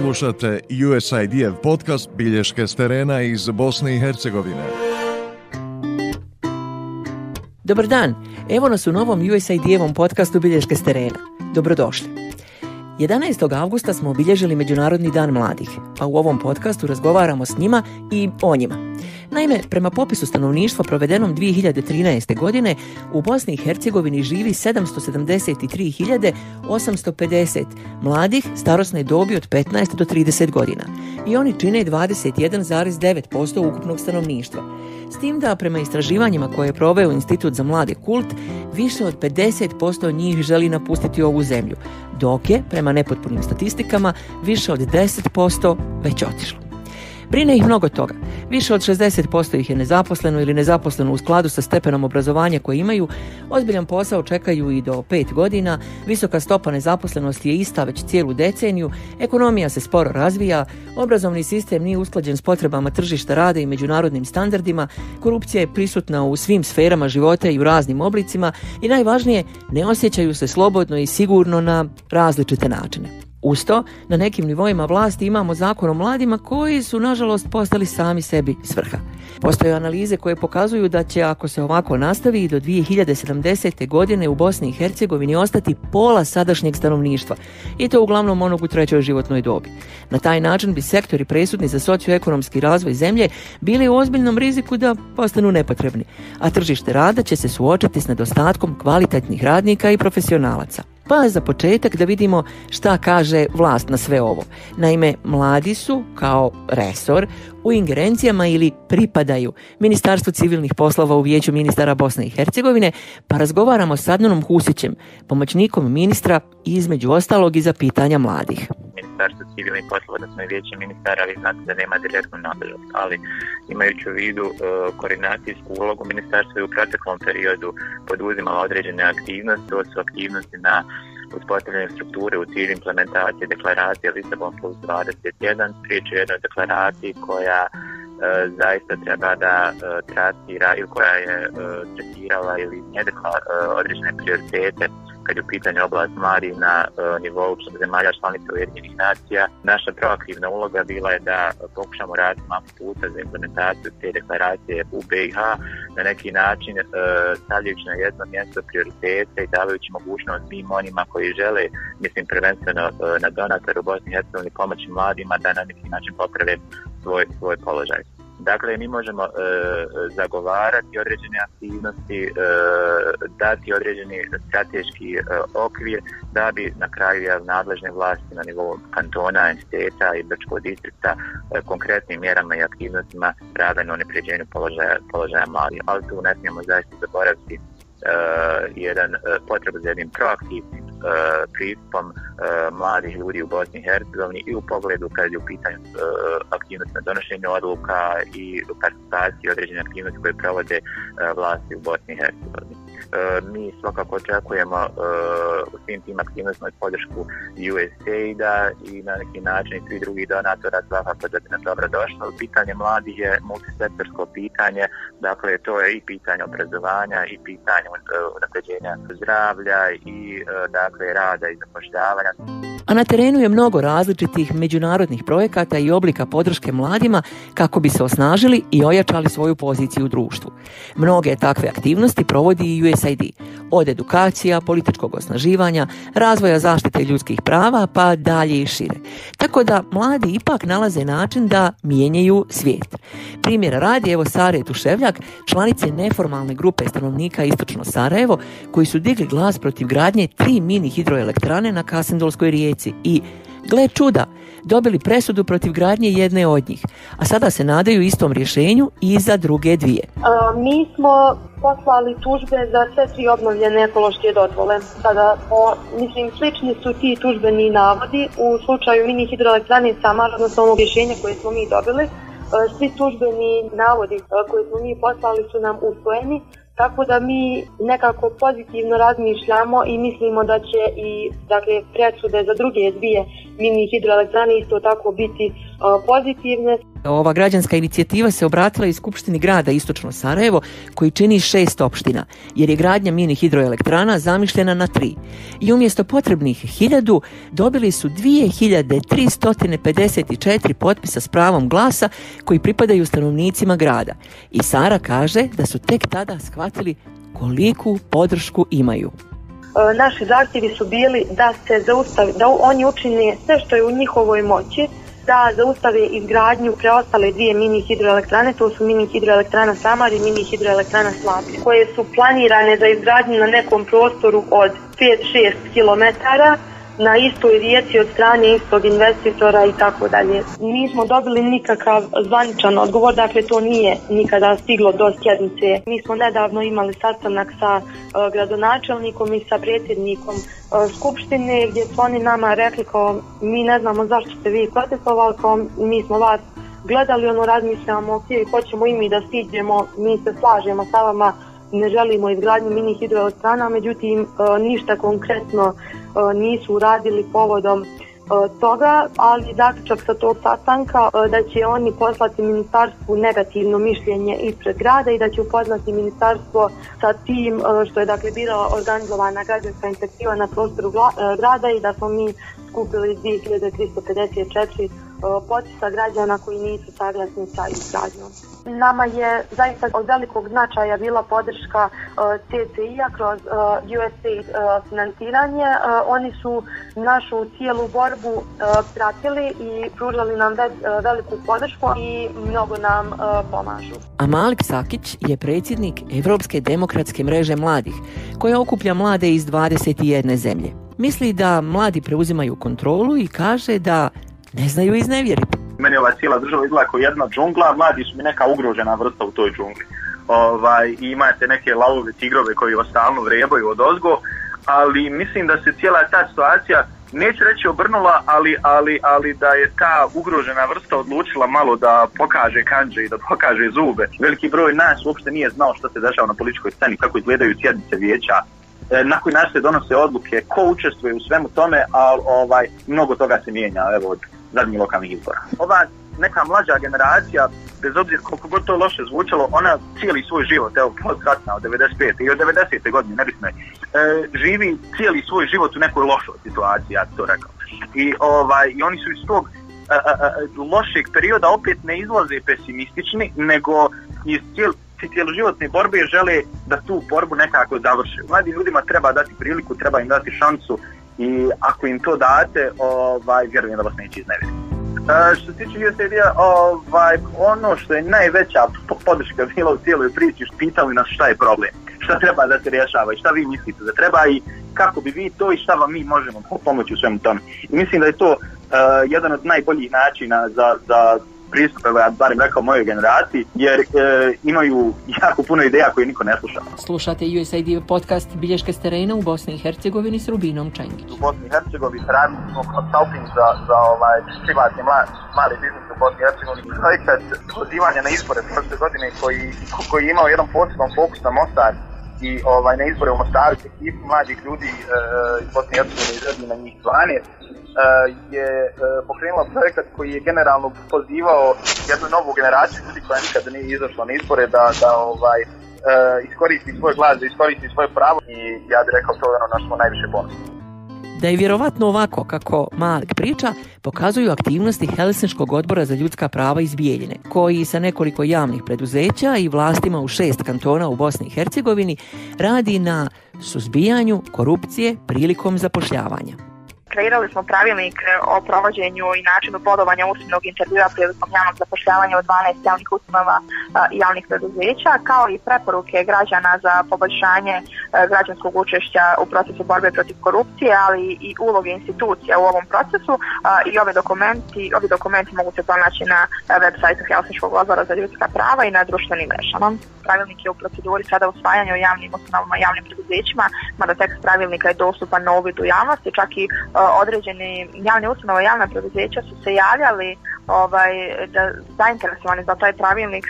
Slušate usid podcast Bilješke s terena iz Bosne i Hercegovine. Dobar dan, evo nas u novom USID-evom podcastu Bilješke s terena. Dobrodošli. 11. augusta smo obilježili Međunarodni dan mladih, pa u ovom podcastu razgovaramo s njima i o njima. Naime, prema popisu stanovništva provedenom 2013. godine u Bosni i Hercegovini živi 773.850 mladih starosne dobi od 15 do 30 godina i oni čine 21,9% ukupnog stanovništva. S tim da prema istraživanjima koje je proveo Institut za mlade kult, više od 50% njih želi napustiti ovu zemlju, dok je, prema nepotpunim statistikama, više od 10% već otišlo. Brine ih mnogo toga. Više od 60% ih je nezaposleno ili nezaposleno u skladu sa stepenom obrazovanja koje imaju. Ozbiljan posao čekaju i do pet godina. Visoka stopa nezaposlenosti je ista već cijelu deceniju. Ekonomija se sporo razvija. Obrazovni sistem nije usklađen s potrebama tržišta rada i međunarodnim standardima. Korupcija je prisutna u svim sferama života i u raznim oblicima. I najvažnije, ne osjećaju se slobodno i sigurno na različite načine. Usto, na nekim nivoima vlasti imamo zakon o mladima koji su nažalost postali sami sebi svrha. Postoje analize koje pokazuju da će ako se ovako nastavi do 2070. godine u Bosni i Hercegovini ostati pola sadašnjeg stanovništva i to uglavnom onog u trećoj životnoj dobi. Na taj način bi sektori presudni za socioekonomski razvoj zemlje bili u ozbiljnom riziku da postanu nepotrebni, a tržište rada će se suočiti s nedostatkom kvalitetnih radnika i profesionalaca. Pa za početak da vidimo šta kaže vlast na sve ovo. Naime, mladi su kao resor u ingerencijama ili pripadaju Ministarstvu civilnih poslova u Vijeću ministara Bosne i Hercegovine, pa razgovaramo s Adnanom Husićem, pomoćnikom ministra između ostalog i za pitanja mladih. Ministarstvo civilnih poslova, da smo i vijeće ministara, ali znate da nema direktnu nadležnost, ali imajući u vidu e, koordinacijsku ulogu ministarstva je u proteklom periodu poduzimala određene aktivnosti, to su aktivnosti na uspostavljanju strukture u cilju implementacije deklaracije Lisabon plus 21, Priječu o jednoj deklaraciji koja e, zaista treba da e, ili koja je e, ili e, određene prioritete kad je u pitanju oblast mladih na e, nivou zemalja članica Ujedinjenih nacija. Naša proaktivna uloga bila je da pokušamo raditi mapu puta za implementaciju te deklaracije u BiH na neki način e, stavljajući na jedno mjesto prioritete i davajući mogućnost svim onima koji žele, mislim prvenstveno e, na donatoru Bosni i Hercegovini pomoći mladima da na neki način poprave svoj, svoj položaj. Dakle, mi možemo e, zagovarati određene aktivnosti, e, dati određeni strateški e, okvir da bi na kraju nadležne vlasti na nivou kantona, entiteta i brčkog distrikta e, konkretnim mjerama i aktivnostima rada na unapređenju položaja, položaja Ali tu ne smijemo zaista zaboraviti jedan potrebu za jednim proaktivnim E, pristupom e, mladih ljudi u Bosni i Hercegovini i u pogledu kad je u pitanju e, aktivnosti na donošenju odluka i participaciju određene aktivnosti koje provode vlasti u Bosni i Hercegovini. E, mi svakako očekujemo u e, svim tim aktivnostima podršku USAID-a i na neki način i svi drugih donatora svakako da bi nam dobro došlo. Pitanje mladi je multisektorsko pitanje, dakle to je i pitanje obrazovanja i pitanje e, unapređenja zdravlja i dakle rada i zapošljavanja a na terenu je mnogo različitih međunarodnih projekata i oblika podrške mladima kako bi se osnažili i ojačali svoju poziciju u društvu. Mnoge takve aktivnosti provodi i USAID, od edukacija, političkog osnaživanja, razvoja zaštite ljudskih prava pa dalje i šire. Tako da mladi ipak nalaze način da mijenjaju svijet. Primjer radi evo Sare Tuševljak, članice neformalne grupe stanovnika Istočno Sarajevo, koji su digli glas protiv gradnje tri mini hidroelektrane na Kasendolskoj rijeci i gle čuda, dobili presudu protiv gradnje jedne od njih, a sada se nadaju istom rješenju i za druge dvije. A, e, mi smo poslali tužbe za sve tri obnovljene ekološke dozvole. Sada, mislim, slični su ti tužbeni navodi u slučaju mini hidroelektrane Samar, odnosno ono rješenja koje smo mi dobili. E, svi tužbeni navodi e, koje smo mi poslali su nam usvojeni, tako da mi nekako pozitivno razmišljamo i mislimo da će i dakle, presude za druge dvije mini hidroelektrane isto tako biti pozitivne. Ova građanska inicijativa se obratila i Skupštini grada Istočno Sarajevo koji čini šest opština, jer je gradnja mini hidroelektrana zamišljena na tri. I umjesto potrebnih hiljadu dobili su 2354 potpisa s pravom glasa koji pripadaju stanovnicima grada. I Sara kaže da su tek tada shvatili koliku podršku imaju naši zahtjevi su bili da se zaustavi, da oni učine sve što je u njihovoj moći da zaustave izgradnju preostale dvije mini hidroelektrane, to su mini hidroelektrana Samar i mini hidroelektrana Slavlje, koje su planirane za izgradnju na nekom prostoru od 5-6 kilometara na istoj rijeci od strane istog investitora i tako dalje. Nismo dobili nikakav zvaničan odgovor, dakle to nije nikada stiglo do sjednice. Mi smo nedavno imali sastanak sa e, gradonačelnikom i sa predsjednikom e, skupštine gdje su oni nama rekli kao mi ne znamo zašto ste vi protestovali, kao mi smo vas gledali, ono razmišljamo, ok, hoćemo i mi da stiđemo, mi se slažemo sa vama, ne želimo izgradnju mini hidroelektrana, međutim e, ništa konkretno e, nisu uradili povodom e, toga, ali zaključak sa tog sastanka da će oni poslati ministarstvu negativno mišljenje ispred grada i da će upoznati ministarstvo sa tim što je dakle bila organizovana građanska inicijativa na prostoru grada i da smo mi skupili 2354 E, potpisa građana koji nisu saglasni sa izgradnjom. Nama je zaista od velikog značaja bila podrška e, CCI-a kroz e, USAID financiranje. Oni su našu cijelu borbu pratili i pružali nam veliku podršku i mnogo nam pomažu. A Malik Sakić je predsjednik Evropske demokratske mreže mladih koja okuplja mlade iz 21 zemlje. Misli da mladi preuzimaju kontrolu i kaže da ne znaju iznevjeriti. Meni ova cijela država izgleda kao jedna džungla, mladi su mi neka ugrožena vrsta u toj džungli. Ovaj, imate neke lavove tigrove koji vas stalno vrebaju od ozgo, ali mislim da se cijela ta situacija neću reći obrnula, ali, ali, ali da je ta ugrožena vrsta odlučila malo da pokaže kanđe i da pokaže zube. Veliki broj nas uopšte nije znao što se dešava na političkoj sceni, kako izgledaju sjednice vijeća, e, na koji način se donose odluke, ko učestvuje u svemu tome, ali ovaj, mnogo toga se mijenja evo, Zadnji lokalnih izbora. Ova neka mlađa generacija, bez obzira koliko god to loše zvučalo, ona cijeli svoj život, evo postratna od 95. i od 90. godine, ne je, e, živi cijeli svoj život u nekoj lošoj situaciji, ja to rekao. I, ovaj, i oni su iz tog a, e, e, lošeg perioda opet ne izlaze pesimistični, nego iz cijel, cijeloživotne borbe žele da tu borbu nekako završe. Mladim ljudima treba dati priliku, treba im dati šansu i ako im to date, ovaj, vjerujem da vas neće iznevjeriti. E, što se tiče ovaj, ono što je najveća podrška bila u cijeloj priči, pitali nas šta je problem, šta treba da se rješava i šta vi mislite da treba i kako bi vi to i šta vam mi možemo pomoći u svemu tome. I mislim da je to e, jedan od najboljih načina za, za pristup, evo ja barem rekao mojoj generaciji, jer e, imaju jako puno ideja koje niko ne sluša. Slušate USAID podcast Bilješke s terena u Bosni i Hercegovini s Rubinom Čengić. U Bosni i Hercegovini radimo consulting za, za ovaj privatni mali biznis u Bosni i Hercegovini. Projekat pozivanja na izbore prošle godine koji, koji imao jedan poseban fokus na Mostar i ovaj, na izbore u Mostaru ekipu mlađih ljudi e, iz Bosne i Hercegovine na njih 12 e, je e, pokrenula projekat koji je generalno pozivao jednu novu generaciju ljudi koja nikad nije izašla na izbore da, da ovaj, iskoristi svoj glas, da iskoristi svoje pravo i ja bih rekao to je ono na najviše ponosno da je vjerovatno ovako kako Malik priča, pokazuju aktivnosti Helsinškog odbora za ljudska prava iz Bijeljine, koji sa nekoliko javnih preduzeća i vlastima u šest kantona u Bosni i Hercegovini radi na suzbijanju korupcije prilikom zapošljavanja. Kreirali smo pravilnik e, o provođenju i načinu bodovanja usmenog intervjua prilikom javnog zapošljavanja u 12 javnih ustanova e, i javnih preduzeća, kao i preporuke građana za poboljšanje e, građanskog učešća u procesu borbe protiv korupcije, ali i uloge institucija u ovom procesu i ove dokumenti, ovi dokumenti mogu se pronaći na web sajtu Helsinškog odbora za ljudska prava i na društvenim mrežama. Pravilnik je u proceduri sada usvajanja u javnim ustanovama i javnim preduzećima, mada tekst pravilnika je dostupan na uvid u javnosti, čak i određeni javne ustanove, javna preduzeća su se javljali ovaj, da zainteresovani za taj pravilnik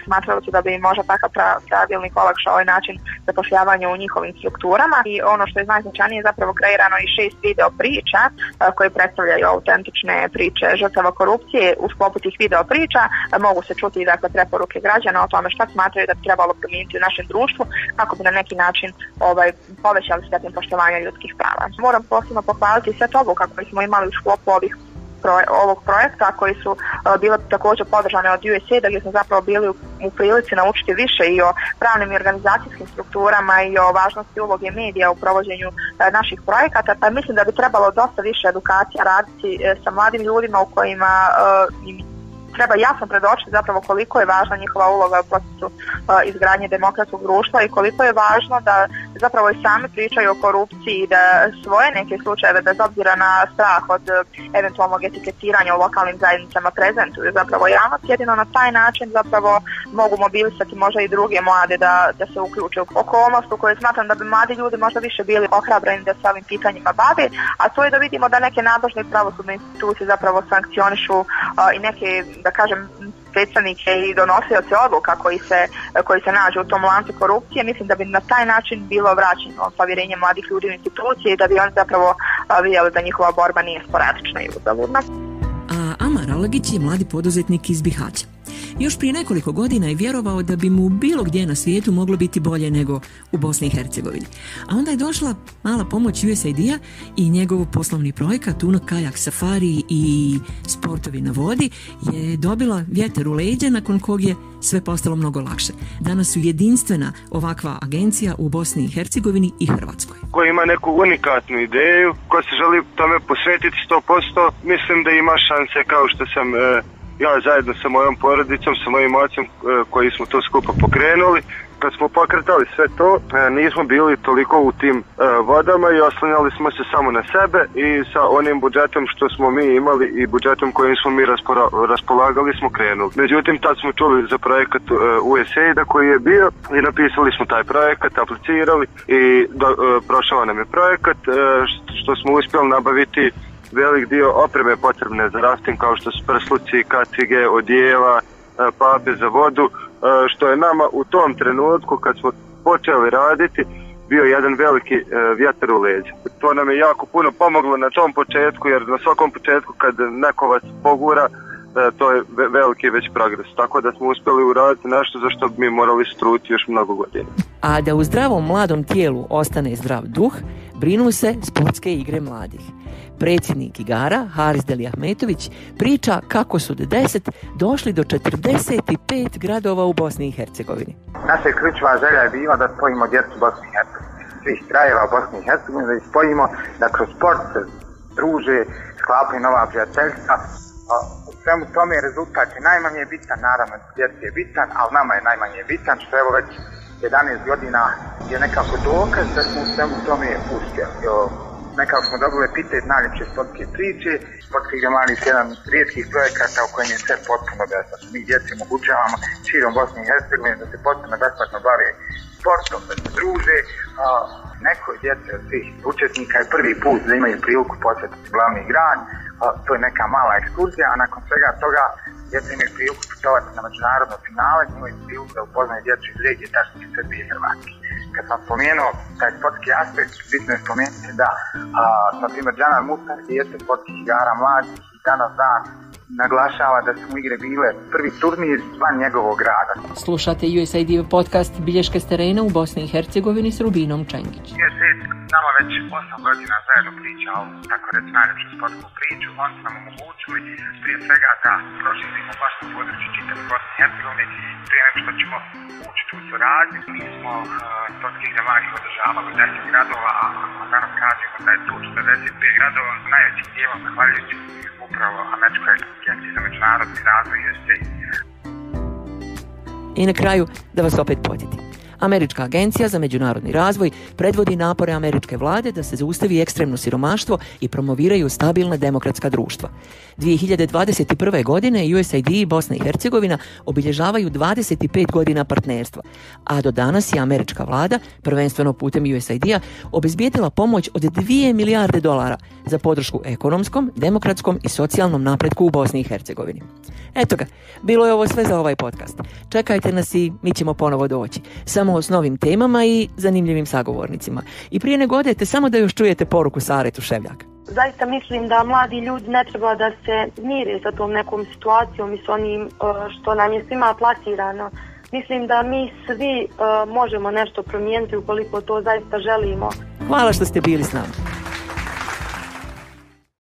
su da bi možda takav pravilnik olakšao ovaj način zapošljavanja u njihovim strukturama i ono što je najznačajnije zapravo kreirano i šest video priča e, koje predstavljaju autentične priče žrtava korupcije u sklopu tih video priča e, mogu se čuti dakle preporuke građana o tome šta smatraju da bi trebalo promijeniti u našem društvu kako bi na neki način ovaj povećali stepen poštovanja ljudskih prava. Moram posebno pohvaliti sve to kako smo imali u sklopu ovih ovog projekta koji su e, bile također podržane od usaid da gdje smo zapravo bili u, prilici naučiti više i o pravnim i organizacijskim strukturama i o važnosti uloge medija u provođenju e, naših projekata. Pa mislim da bi trebalo dosta više edukacija raditi e, sa mladim ljudima u kojima treba jasno predočiti zapravo koliko je važna njihova uloga u procesu izgradnje demokratskog društva i koliko je važno da zapravo i sami pričaju o korupciji da svoje neke slučajeve bez obzira na strah od e, eventualnog etiketiranja u lokalnim zajednicama prezentuju zapravo javnost jedino na taj način zapravo mogu mobilisati možda i druge mlade da, da se uključe u okolnost u kojoj smatram da bi mladi ljudi možda više bili ohrabreni da se ovim pitanjima bavi, a to je da vidimo da neke nadležne pravosudne institucije zapravo sankcionišu e, i neke, da kažem, predstavnike i donosioce odluka koji se, koji se nađu u tom lancu korupcije, mislim da bi na taj način bilo vraćeno povjerenje mladih ljudi u institucije i da bi oni zapravo vidjeli da njihova borba nije sporadična i uzavudna. A Amar Alagić je mladi poduzetnik iz Bihaća. Još prije nekoliko godina je vjerovao da bi mu bilo gdje na svijetu moglo biti bolje nego u Bosni i Hercegovini. A onda je došla mala pomoć USAID-a i njegov poslovni projekat Uno kajak safari i sportovi na vodi je dobila vjetar u leđe nakon kog je sve postalo mnogo lakše. Danas su jedinstvena ovakva agencija u Bosni i Hercegovini i Hrvatskoj. Ko ima neku unikatnu ideju, ko se želi tome posvetiti 100%, mislim da ima šanse kao što sam e, ja zajedno sa mojom porodicom, sa mojim ocem e, koji smo to skupa pokrenuli, kad smo pokretali sve to, e, nismo bili toliko u tim e, vodama i oslanjali smo se samo na sebe i sa onim budžetom što smo mi imali i budžetom kojim smo mi raspolagali smo krenuli. Međutim, tad smo čuli za projekat USAID-a koji je bio i napisali smo taj projekat, aplicirali i prošao nam je projekat što smo uspjeli nabaviti velik dio opreme potrebne za rafting kao što su prsluci, kacige, odijela, e, pape za vodu, e, što je nama u tom trenutku kad smo počeli raditi bio jedan veliki e, vjetar u leđa. To nam je jako puno pomoglo na tom početku jer na svakom početku kad neko vas pogura to je veliki već progres. Tako da smo uspjeli uraditi nešto za što bi mi morali struti još mnogo godina. A da u zdravom mladom tijelu ostane zdrav duh, brinu se sportske igre mladih predsjednik igara Haris Deli Ahmetović, priča kako su od 10 došli do 45 gradova u Bosni i Hercegovini. Naša ključva želja je bila da spojimo djecu Bosni i Hercegovini, svih krajeva Bosni i Hercegovini, da spojimo, da kroz sport se druže, sklapaju nova prijateljstva. U svemu tome je rezultat je najmanje bitan, naravno djeci je bitan, ali nama je najmanje bitan, što evo već 11 godina je nekako dokaz da smo u svemu tome uspjeli nekako smo dobili epitet najljepše sportske priče. Sportski gromanic je jedan rijetkih projekata u kojem je sve potpuno besplatno. Mi djeci omogućavamo širom Bosni i Hercegovine da se potpuno besplatno bave sportom, da se druže. A, neko djece od svih učetnika je prvi put da imaju priliku posjetiti glavni grad. to je neka mala ekskurzija, a nakon svega toga djeca imaju priliku putovati na međunarodno finale, imaju priliku da upoznaju djecu iz regije Tašnice Srbije i Hrvatske kad sam spomenuo taj sportski aspekt, bitno je spomenuti da, a, na primjer, Džanar Mutar jeste sportski igara mlad i danas dan naglašava da su igre bile prvi turnir van njegovog grada. Slušate USAID podcast Bilješke s terena u Bosni i Hercegovini s Rubinom Čengić. USAID nama već 8 godina zajedno priča o tako reći najljepšu sportsku priču. On su nam omogućili prije svega da proživimo baš na području čitave Bosne i Hercegovine prije nego što ćemo ući tu suradnju. Mi smo uh, eh, sportskih zemalja održavali 10 gradova, a danas kažemo da je tu 45 gradova najvećim dijelom zahvaljujući upravo američkoj Agencije za međunarodni razvoj USAID. I na kraju da vas opet podsjetim. Američka agencija za međunarodni razvoj predvodi napore američke vlade da se zaustavi ekstremno siromaštvo i promoviraju stabilna demokratska društva. 2021. godine USAID i Bosna i Hercegovina obilježavaju 25 godina partnerstva, a do danas je američka vlada, prvenstveno putem USAID-a, obezbijedila pomoć od 2 milijarde dolara za podršku ekonomskom, demokratskom i socijalnom napretku u Bosni i Hercegovini. Eto ga, bilo je ovo sve za ovaj podcast. Čekajte nas i mi ćemo ponovo doći. Samo samo s novim temama i zanimljivim sagovornicima. I prije nego odete, samo da još čujete poruku Sare Tuševljak. Zaista mislim da mladi ljudi ne treba da se mire sa tom nekom situacijom i s onim e, što nam je svima plasirano. Mislim da mi svi e, možemo nešto promijeniti ukoliko to zaista želimo. Hvala što ste bili s nama.